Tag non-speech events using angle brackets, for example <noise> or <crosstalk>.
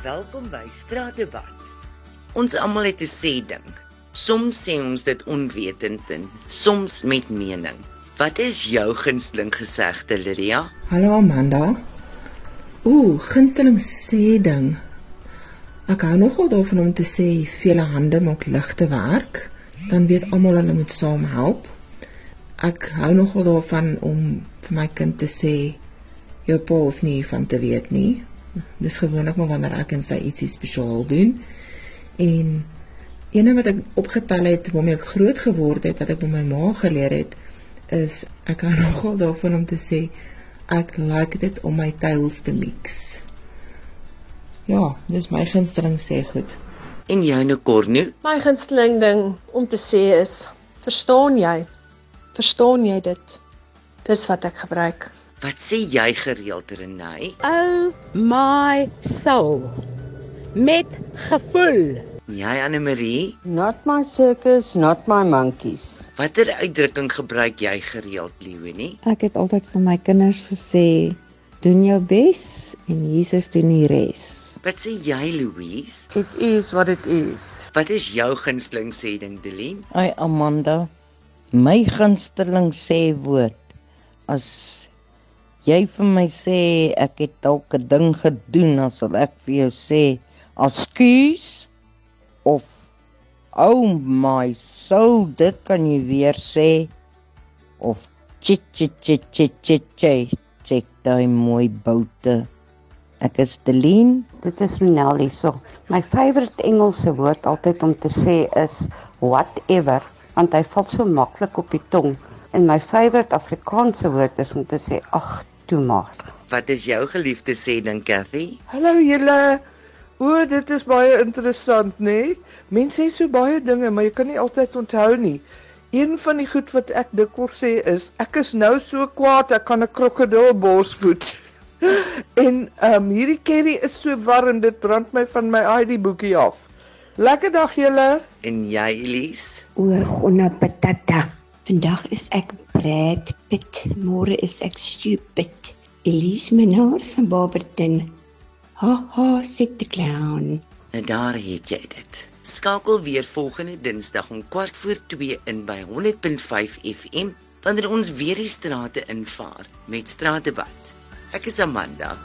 Welkom by Straatdebat. Ons almal het 'n sê ding. Soms sê ons dit onwetend en soms met mening. Wat is jou gunsteling gesegde, Lydia? Hallo Amanda. Ooh, gunsteling sê ding. Ek hou nogal daarvan om te sê vele hande maak ligte werk. Dan weet almal hulle moet saam help. Ek hou nogal daarvan om vir my kind te sê jou pa hoef nie van te weet nie. Dis gewoonlik maar wanneer ek en sy ietsie spesiaal doen. En een ding wat ek opgetel het waarmee ek groot geword het wat ek by my ma geleer het is ek hou <laughs> nogal daarvan om te sê ek like dit om my tails te mix. Ja, dis my gunsteling sê goed. En jou Nekorno? My gunsteling ding om te sê is: Verstaan jy? Verstaan jy dit? Dis wat ek gebruik. Wat sê jy gereeld, Renay? Oh my soul. Met gevoel. Jy Anne Marie, Not my circus, not my monkeys. watter uitdrukking gebruik jy gereeld, Leonie? Ek het altyd vir my kinders gesê, doen jou bes en Jesus doen die res. Wat sê jy, Louise? It is what it is. Wat is jou gunsteling sê ding, Delien? Ai Amanda, my gunsteling sê woord as jy vir my sê ek het dalk 'n ding gedoen, dan sal ek vir jou sê ekskuus of oh my soul, dit kan jy weer sê of chit chit chit chit chit chit check daai mooi boute. Ek is Delien. Dit is Ronel hierso. My favourite Engelse woord altyd om te sê is whatever, want hy val so maklik op die tong. En my favourite Afrikaanse woord is om te sê ag, toe maar. Wat is jou geliefde sê ding, Cathy? Hallo julle. O, dit is baie interessant, nê? Nee? Mense sê so baie dinge, maar jy kan nie altyd onthou nie. Een van die goed wat ek dikwels sê is ek is nou so kwaad ek kan 'n krokodil borsvoet. <laughs> en ehm um, hierdie curry is so warm dit brand my van my ID boekie af. Lekker dag julle. En jy, Elise? O, gonna patata. Vandag is ek Brad Pitt, môre is ek stupid. Elise Minor van Barberton. Ha ha, sit die clown. En daar het jy dit. Skakel weer volgende Dinsdag om kwart voor 2 in by 100.5 FM wanneer ons weer die strate invaar met straatdebat. Ek is Amanda.